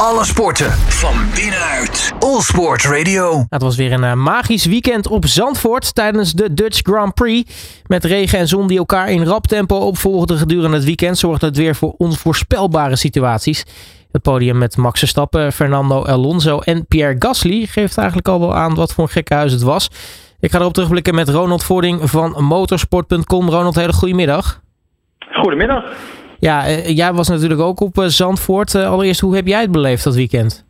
Alle sporten van binnenuit. All Sport Radio. Het was weer een uh, magisch weekend op Zandvoort tijdens de Dutch Grand Prix. Met regen en zon die elkaar in rap tempo opvolgden gedurende het weekend zorgde het weer voor onvoorspelbare situaties. Het podium met Max Verstappen, Fernando Alonso en Pierre Gasly geeft eigenlijk al wel aan wat voor een gekke huis het was. Ik ga erop terugblikken met Ronald Voording van motorsport.com. Ronald, hele goedemiddag. Goedemiddag. Ja, uh, jij was natuurlijk ook op uh, Zandvoort. Uh, allereerst, hoe heb jij het beleefd dat weekend?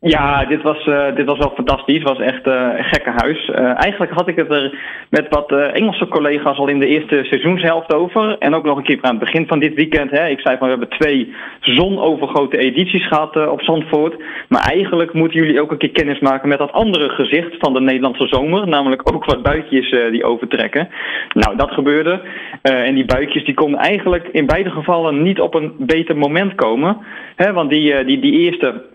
Ja, dit was, uh, dit was wel fantastisch. Het was echt uh, een gekke huis. Uh, eigenlijk had ik het er met wat Engelse collega's al in de eerste seizoenshelft over. En ook nog een keer aan het begin van dit weekend. Hè. Ik zei van we hebben twee zonovergoten edities gehad op Zandvoort. Maar eigenlijk moeten jullie ook een keer kennis maken met dat andere gezicht van de Nederlandse zomer. Namelijk ook wat buikjes die overtrekken. Nou, dat gebeurde. en die buikjes die konden eigenlijk in beide gevallen niet op een beter moment komen. Hè, want die, die, die eerste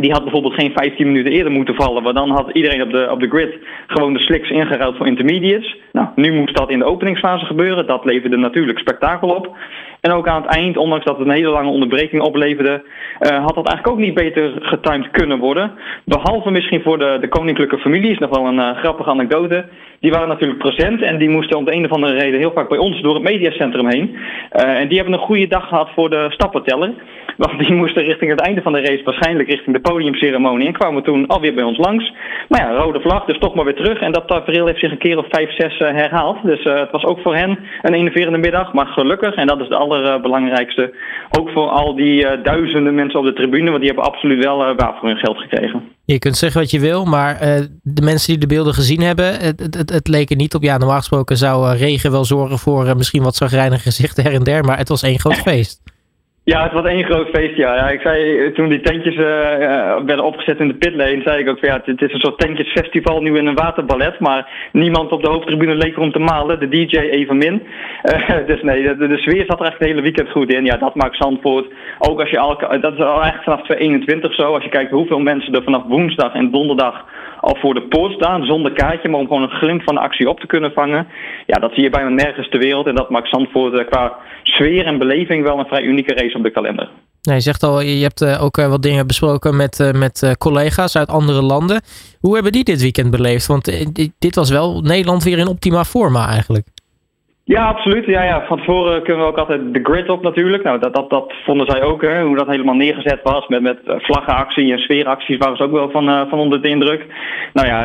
die had bijvoorbeeld geen 15 minuten eerder moeten vallen. Want dan had iedereen op de, op de grid gewoon de slicks ingeruild voor intermediates. Nou, nu moest dat in de openingsfase gebeuren. Dat leverde natuurlijk spektakel op. En ook aan het eind, ondanks dat het een hele lange onderbreking opleverde, uh, had dat eigenlijk ook niet beter getimed kunnen worden. Behalve misschien voor de, de koninklijke familie, is nog wel een uh, grappige anekdote. Die waren natuurlijk present en die moesten om de een of andere reden heel vaak bij ons door het mediacentrum heen. Uh, en die hebben een goede dag gehad voor de stappenteller. Want die moesten richting het einde van de race, waarschijnlijk richting de podiumceremonie. En kwamen toen alweer bij ons langs. Maar ja, rode vlag, dus toch maar weer terug. En dat tafereel heeft zich een keer of vijf, zes herhaald. Dus het was ook voor hen een enerverende middag. Maar gelukkig, en dat is de allerbelangrijkste. Ook voor al die uh, duizenden mensen op de tribune, want die hebben absoluut wel uh, waar voor hun geld gekregen. Je kunt zeggen wat je wil, maar de mensen die de beelden gezien hebben, het, het, het leek er niet op. Ja, normaal gesproken zou regen wel zorgen voor misschien wat zagrijnige gezichten her en der, maar het was één groot feest. Ja, het was één groot feest, ja. ik zei, toen die tentjes uh, werden opgezet in de pitlane, zei ik ook van ja, het is een soort tentjesfestival nu in een waterballet, maar niemand op de hoofdtribune leek erom te malen, de DJ evenmin. Uh, dus nee, de, de, sfeer zat er echt het hele weekend goed in. Ja, dat maakt Zandvoort, ook als je al, dat is al echt vanaf 2021 zo, als je kijkt hoeveel mensen er vanaf woensdag en donderdag al voor de poort staan, zonder kaartje, maar om gewoon een glimp van de actie op te kunnen vangen. Ja, dat zie je bijna nergens ter wereld en dat maakt Zandvoort qua sfeer en beleving wel een vrij unieke race op de kalender. Nee, je zegt al, je hebt ook wat dingen besproken met, met collega's uit andere landen. Hoe hebben die dit weekend beleefd? Want dit was wel Nederland weer in optima forma eigenlijk. Ja, absoluut. Ja, ja. Van tevoren kunnen we ook altijd de grid op natuurlijk. Nou, dat, dat, dat vonden zij ook, hè, hoe dat helemaal neergezet was. Met, met vlaggenactie en sfeeracties waren ze ook wel van, uh, van onder de indruk. Nou ja,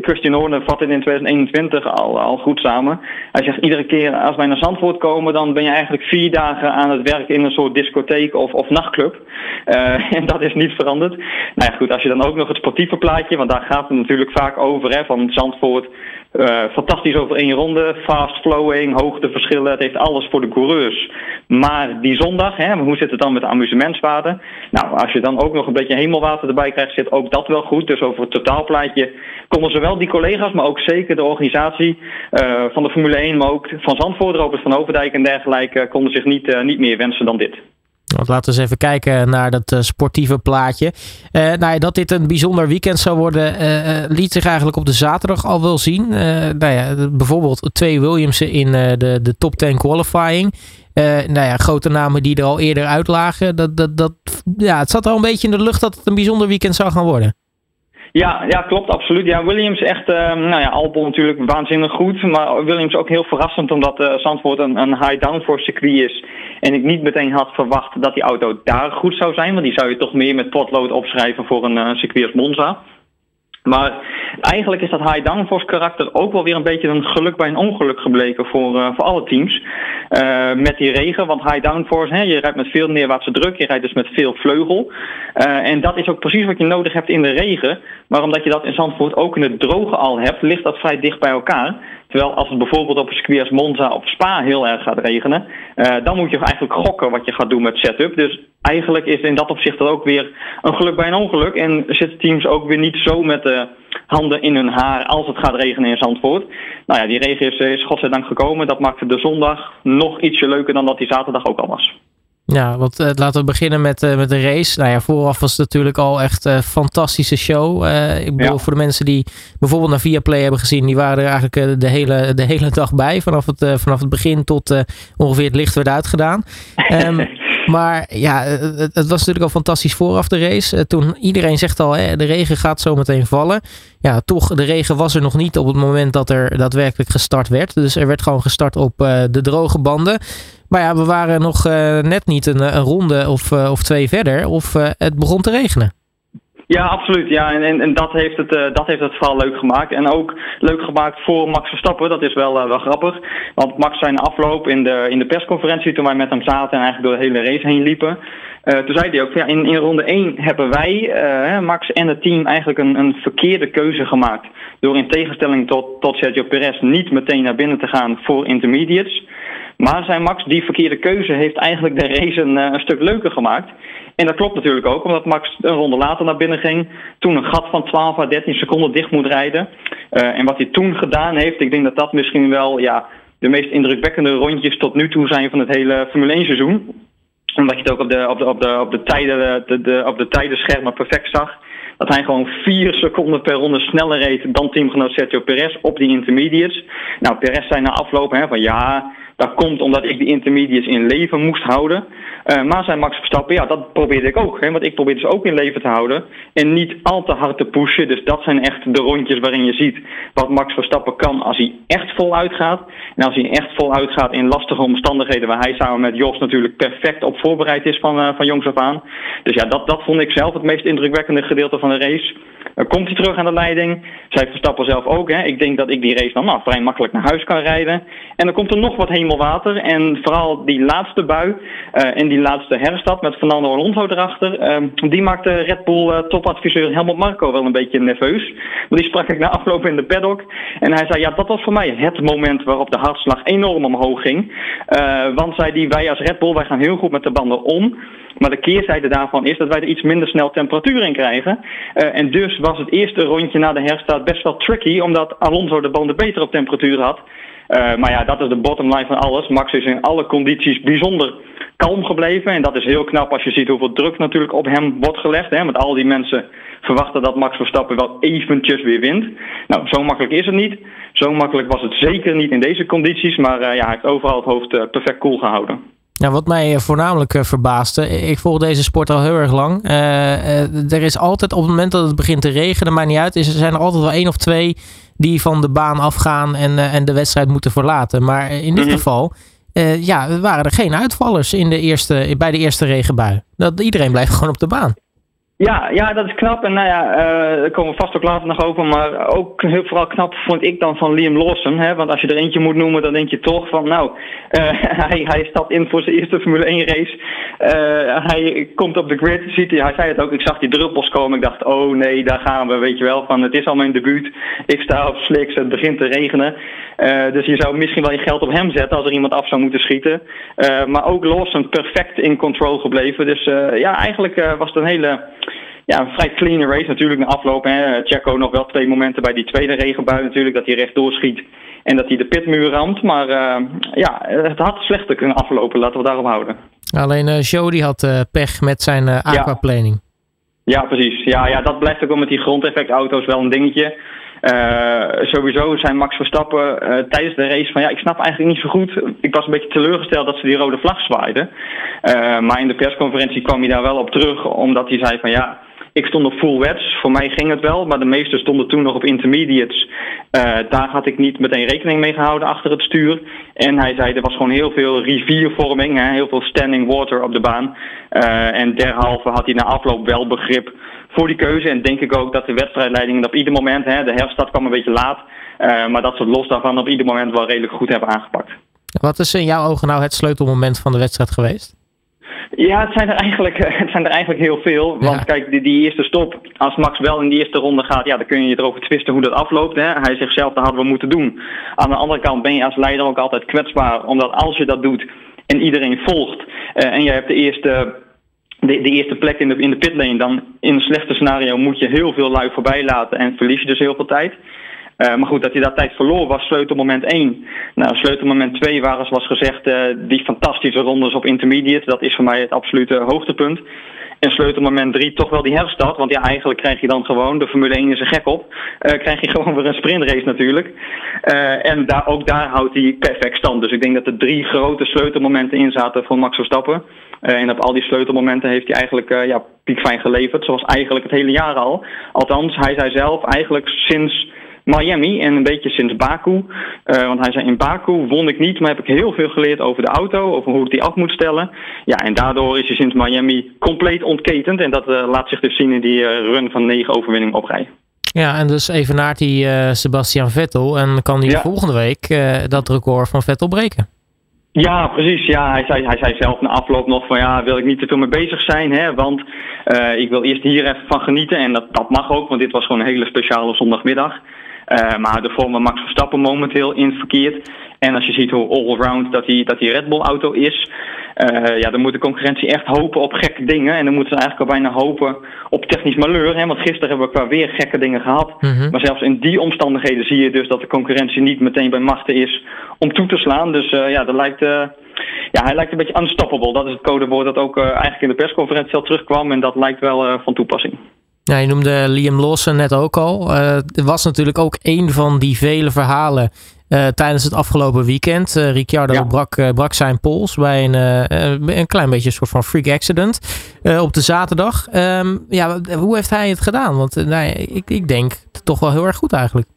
Christian Horner vat het in 2021 al, al goed samen. Hij zegt iedere keer als wij naar Zandvoort komen, dan ben je eigenlijk vier dagen aan het werken in een soort discotheek of, of nachtclub. En dat is niet veranderd. Nou ja, goed, als je dan ook nog het sportieve plaatje, want daar gaat het natuurlijk vaak over, hè, van Zandvoort uh, fantastisch over één ronde, fast flowing, hoogteverschillen. Het heeft alles voor de coureurs. Maar die zondag, hè, hoe zit het dan met de amusementswaarden? Nou, als je dan ook nog een beetje hemelwater erbij krijgt, zit ook dat wel goed. Dus over het totaalplaatje konden zowel die collega's, maar ook zeker de organisatie uh, van de Formule 1, maar ook van Zandvoort, Robert van Overdijk en dergelijke, konden zich niet, uh, niet meer wensen dan dit. Laten we eens even kijken naar dat uh, sportieve plaatje. Uh, nou ja, dat dit een bijzonder weekend zou worden, uh, liet zich eigenlijk op de zaterdag al wel zien. nou ja, bijvoorbeeld twee Williamsen in de, de top 10 qualifying. nou ja, grote namen die er al eerder uitlagen. Dat, dat, dat, ja, het zat al een beetje in de lucht dat het een bijzonder weekend zou gaan worden. Ja, ja, klopt, absoluut. Ja, Williams echt, uh, nou ja, Albon natuurlijk waanzinnig goed. Maar Williams ook heel verrassend omdat uh, Zandvoort een, een high downforce circuit is. En ik niet meteen had verwacht dat die auto daar goed zou zijn. Want die zou je toch meer met potlood opschrijven voor een uh, circuit als Monza. Maar eigenlijk is dat high downforce karakter ook wel weer een beetje een geluk bij een ongeluk gebleken voor, voor alle teams. Uh, met die regen, want high downforce, hè, je rijdt met veel neerwaartse druk, je rijdt dus met veel vleugel. Uh, en dat is ook precies wat je nodig hebt in de regen. Maar omdat je dat in Zandvoort ook in het droge al hebt, ligt dat vrij dicht bij elkaar. Terwijl als het bijvoorbeeld op een Monza of Spa heel erg gaat regenen, uh, dan moet je eigenlijk gokken wat je gaat doen met setup. Dus eigenlijk is in dat opzicht dat ook weer een geluk bij een ongeluk. En zitten teams ook weer niet zo met de handen in hun haar als het gaat regenen in Zandvoort. Nou ja, die regen is, is godzijdank gekomen. Dat maakte de zondag nog ietsje leuker dan dat die zaterdag ook al was. Ja, want uh, laten we beginnen met, uh, met de race. Nou ja, vooraf was het natuurlijk al echt een uh, fantastische show. ik bedoel, ja. voor de mensen die bijvoorbeeld naar Viaplay hebben gezien, die waren er eigenlijk de, hele, de hele dag bij. Vanaf het, vanaf het begin tot ongeveer het licht werd uitgedaan. Um, Maar ja, het, het, was natuurlijk al fantastisch vooraf de race. Toen iedereen zegt al, hè, de regen gaat zo meteen vallen. Ja, toch, de regen was er nog niet op het moment dat er daadwerkelijk gestart werd. Dus er werd gewoon gestart op de droge banden. Maar ja, we waren nog net niet een, een ronde of, of twee verder of het begon te regenen. Ja, absoluut. Ja, en, en, dat, heeft het, dat heeft het vooral leuk gemaakt. En ook leuk gemaakt voor Max Verstappen. Dat is wel, wel grappig. Want Max zijn afloop in de, in de persconferentie, toen wij met hem zaten en eigenlijk door de hele race heen liepen. Toen zei hij ook, ja, in, in ronde 1 hebben wij, Max en het team, eigenlijk een, een verkeerde keuze gemaakt. Door in tegenstelling tot, tot Sergio Perez niet meteen naar binnen te gaan voor intermediates. Maar zijn Max, die verkeerde keuze heeft eigenlijk de race een, een stuk leuker gemaakt. En dat klopt natuurlijk ook, omdat Max een ronde later naar binnen ging. Toen een gat van 12 à 13 seconden dicht moet rijden. Uh, en wat hij toen gedaan heeft, ik denk dat dat misschien wel ja, de meest indrukwekkende rondjes tot nu toe zijn van het hele Formule 1 seizoen. Omdat je het ook op de, op de, op de, op de, tijden, de, de, op de tijdenschermen perfect zag. Dat hij gewoon 4 seconden per ronde sneller reed dan teamgenoot Sergio Perez op die intermediates. Nou, Perez zei na afloop hè, van ja, dat komt omdat ik die intermediates in leven moest houden. Uh, maar zijn Max Verstappen, ja, dat probeerde ik ook. Hè, want ik probeerde ze ook in leven te houden. En niet al te hard te pushen. Dus dat zijn echt de rondjes waarin je ziet wat Max Verstappen kan als hij echt voluit gaat. En als hij echt voluit gaat in lastige omstandigheden. Waar hij samen met Jos natuurlijk perfect op voorbereid is van, uh, van jongs af aan. Dus ja, dat, dat vond ik zelf het meest indrukwekkende gedeelte van race. Dan komt hij terug aan de leiding. Zij Verstappen zelf ook. Hè. Ik denk dat ik die race dan nou, vrij makkelijk naar huis kan rijden. En dan komt er nog wat hemelwater. En vooral die laatste bui uh, en die laatste herstad met Fernando Alonso erachter. Uh, die maakte Red Bull uh, topadviseur Helmut Marco wel een beetje nerveus. Maar die sprak ik na afloop in de paddock. En hij zei, ja, dat was voor mij het moment waarop de hartslag enorm omhoog ging. Want zei die, wij als Red Bull, wij gaan heel goed met de banden om. Maar de keerzijde daarvan is dat wij er iets minder snel temperatuur in krijgen. Uh, en dus was het eerste rondje na de herstart best wel tricky, omdat Alonso de banden beter op temperatuur had. Uh, maar ja, dat is de bottom line van alles. Max is in alle condities bijzonder kalm gebleven. En dat is heel knap als je ziet hoeveel druk natuurlijk op hem wordt gelegd. Hè? Want al die mensen verwachten dat Max Verstappen wel eventjes weer wint. Nou, zo makkelijk is het niet. Zo makkelijk was het zeker niet in deze condities. Maar uh, ja, hij heeft overal het hoofd perfect koel gehouden. Ja, wat mij voornamelijk uh, verbaasde, ik volg deze sport al heel erg lang. Uh, uh, er is altijd op het moment dat het begint te regenen, maar niet uit, is, er zijn er altijd wel één of twee die van de baan afgaan en, en de wedstrijd moeten verlaten. Maar in dit mm -hmm. geval ja, waren er geen uitvallers in de eerste, bij de eerste regenbui. Dat, iedereen blijft gewoon op de baan. Ja, ja, dat is knap. En nou ja, uh, daar komen we vast ook later nog over. Maar ook heel vooral knap vond ik dan van Liam Lawson. Hè? Want als je er eentje moet noemen, dan denk je toch van... Nou, uh, hij, hij stapt in voor zijn eerste Formule 1 race. Uh, hij komt op de grid, ziet hij, hij zei het ook. Ik zag die druppels komen. Ik dacht, oh nee, daar gaan we. Weet je wel, van het is al mijn debuut. Ik sta op slicks, het begint te regenen. dus je zou misschien wel je geld op hem zetten als er iemand af zou moeten schieten. maar ook Lawson perfect in control gebleven. Dus ja, eigenlijk was het een hele ja, een vrij clean race natuurlijk na afloop. Hè. Checo nog wel twee momenten bij die tweede regenbui natuurlijk. Dat hij rechtdoor schiet en dat hij de pitmuur ramt. Maar uh, ja, het had slechter kunnen aflopen. Laten we daarop houden. Alleen uh, Jody had uh, pech met zijn uh, aquaplaning. Ja. ja, precies. Ja, ja, dat blijft ook wel met die grondeffectauto's wel een dingetje. Sowieso zijn Max Verstappen tijdens de race van ja, ik snap eigenlijk niet zo goed. Ik was een beetje teleurgesteld dat ze die rode vlag zwaaiden. Maar in de persconferentie kwam hij daar wel op terug, omdat hij zei van ja, ik stond op full wets. Voor mij ging het wel, maar de meesten stonden toen nog op intermediates. Uh, daar had ik niet meteen rekening mee gehouden achter het stuur. En hij zei er was gewoon heel veel riviervorming, hè, heel veel standing water op de baan. Uh, en derhalve had hij na afloop wel begrip voor die keuze. En denk ik ook dat de wedstrijdleiding op ieder moment, hè, de herstart kwam een beetje laat. Uh, maar dat ze los daarvan op ieder moment wel redelijk goed hebben aangepakt. Wat is in jouw ogen nou het sleutelmoment van de wedstrijd geweest? Ja, het zijn er eigenlijk, het zijn er eigenlijk heel veel. Want ja. kijk, die, die, eerste stop, als Max wel in die eerste ronde gaat, ja, dan kun je erover twisten hoe dat afloopt. Hè. Hij zegt zelf, dat hadden we moeten doen. Aan de andere kant ben je als leider ook altijd kwetsbaar, omdat als je dat doet en iedereen volgt uh, en je hebt de eerste de, de, eerste plek in de, in de pitlane, dan in een slechte scenario moet je heel veel lui voorbij laten en verlies je dus heel veel tijd. Uh, maar goed, dat hij dat tijd verloor was sleutelmoment 1. Nou, sleutelmoment 2 waren, zoals gezegd, uh, die fantastische rondes op intermediate. Dat is voor mij het absolute hoogtepunt. En sleutelmoment 3 toch wel die herstart. Want ja, eigenlijk krijg je dan gewoon, de Formule 1 is er gek op, uh, krijg je gewoon weer een sprintrace natuurlijk. en daar, ook daar houdt hij perfect stand. Dus ik denk dat er drie grote sleutelmomenten in zaten voor Max Verstappen. en op al die sleutelmomenten heeft hij eigenlijk uh, ja, piekfijn geleverd. Zoals eigenlijk het hele jaar al. Althans, hij zei zelf eigenlijk sinds Miami en een beetje sinds Baku. Uh, want hij zei in Baku won ik niet, maar heb ik heel veel geleerd over de auto, over hoe ik die af moet stellen. Ja, en daardoor is hij sinds Miami compleet ontketend. En dat uh, laat zich dus zien in die uh, run van negen overwinningen op rij. Ja, en dus even naar die Sebastian Vettel. En kan hij ja. volgende week dat record van Vettel breken? Ja, precies. Ja, hij, zei, hij zei zelf na afloop nog van ja, wil ik niet te veel mee bezig zijn. Hè, want uh, ik wil eerst hier even van genieten. En dat, dat mag ook, want dit was gewoon een hele speciale zondagmiddag. Uh, maar de vorm waar Max Verstappen momenteel in verkeert. En als je ziet hoe all-around dat die, dat die Red Bull auto is. Uh, ja, dan moet de concurrentie echt hopen op gekke dingen. En dan moeten ze eigenlijk al bijna hopen op technisch malheur. Hè? Want gisteren hebben we qua weer gekke dingen gehad. Mm -hmm. Maar zelfs in die omstandigheden zie je dus dat de concurrentie niet meteen bij machten is om toe te slaan. Dus uh, ja, dat lijkt, uh, ja, hij lijkt een beetje unstoppable. Dat is het codewoord dat ook eigenlijk in de persconferentie al terugkwam. En dat lijkt wel van toepassing. Ja, je noemde Liam Lawson net ook al. Uh, er was natuurlijk ook een van die vele verhalen uh, tijdens het afgelopen weekend. Uh, Ricciardo ja. brak, brak zijn pols bij een, een klein beetje een soort van freak accident op de zaterdag. Um, ja, hoe heeft hij het gedaan? Want nou, ik, ik denk toch wel heel erg goed eigenlijk.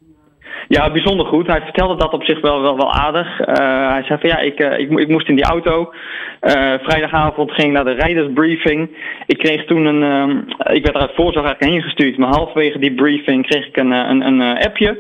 Ja, bijzonder goed. Hij vertelde dat op zich wel, wel, wel aardig. Uh, hij zei van ja, ik, uh, ik, moest in die auto. Uh, vrijdagavond ging ik naar de rijdersbriefing. Ik kreeg toen een. ik werd er uit voorzorg eigenlijk heen gestuurd. Maar halverwege die briefing kreeg ik een, een, een appje.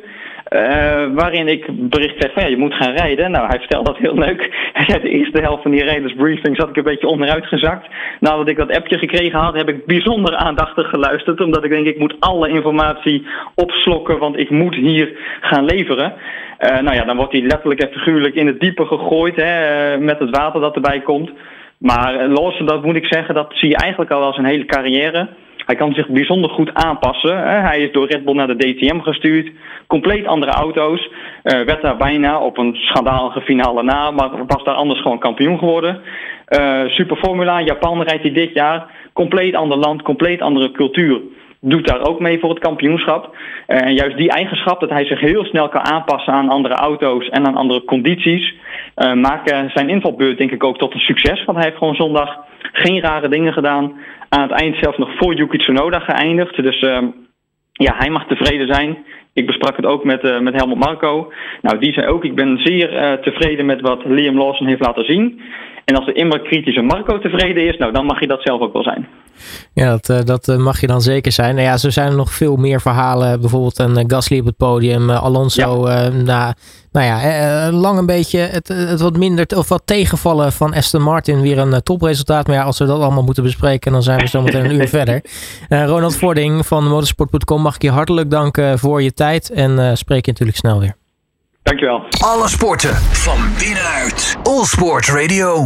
Uh, waarin ik bericht kreeg van ja, je moet gaan rijden. Nou, hij vertelde dat heel leuk. De eerste helft van die rijdersbriefing zat ik een beetje onderuit gezakt. Nadat ik dat appje gekregen had, heb ik bijzonder aandachtig geluisterd. Omdat ik denk, ik moet alle informatie opslokken, want ik moet hier gaan leveren. Uh, nou ja, dan wordt hij letterlijk en figuurlijk in het diepe gegooid hè, met het water dat erbij komt. Maar los, dat moet ik zeggen, dat zie je eigenlijk al als een hele carrière. Hij kan zich bijzonder goed aanpassen. Hij is door Red Bull naar de DTM gestuurd. Compleet andere auto's. Uh, werd daar bijna op een schandalige finale na. Maar was daar anders gewoon kampioen geworden. Uh, Super Formula, Japan rijdt hij dit jaar. Compleet ander land, compleet andere cultuur. Doet daar ook mee voor het kampioenschap. Uh, en juist die eigenschap, dat hij zich heel snel kan aanpassen aan andere auto's en aan andere condities. maken zijn invalbeurt denk ik ook tot een succes. Want hij heeft gewoon zondag geen rare dingen gedaan aan het eind zelfs nog voor Yuki Tsunoda geëindigd. Dus uh, ja, hij mag tevreden zijn. Ik besprak het ook met, uh, met Helmut Marco. Nou, die zei ook, ik ben zeer uh, tevreden met wat Liam Lawson heeft laten zien. En als de immer kritische Marco tevreden is, nou, dan mag je dat zelf ook wel zijn. Ja, dat, dat mag je dan zeker zijn. Nou ja, zo zijn er nog veel meer verhalen. Bijvoorbeeld een Gasly op het podium, Alonso ja. na nou ja, lang een beetje het, het wat minder of wat tegenvallen van Aston Martin. Weer een topresultaat. Maar ja, als we dat allemaal moeten bespreken, dan zijn we zo meteen een uur verder. Uh, Ronald Vording van motorsport.com mag ik je hartelijk danken voor je tijd. En uh, spreek je natuurlijk snel weer. Dankjewel. Alle sporten van binnenuit. All Sport Radio.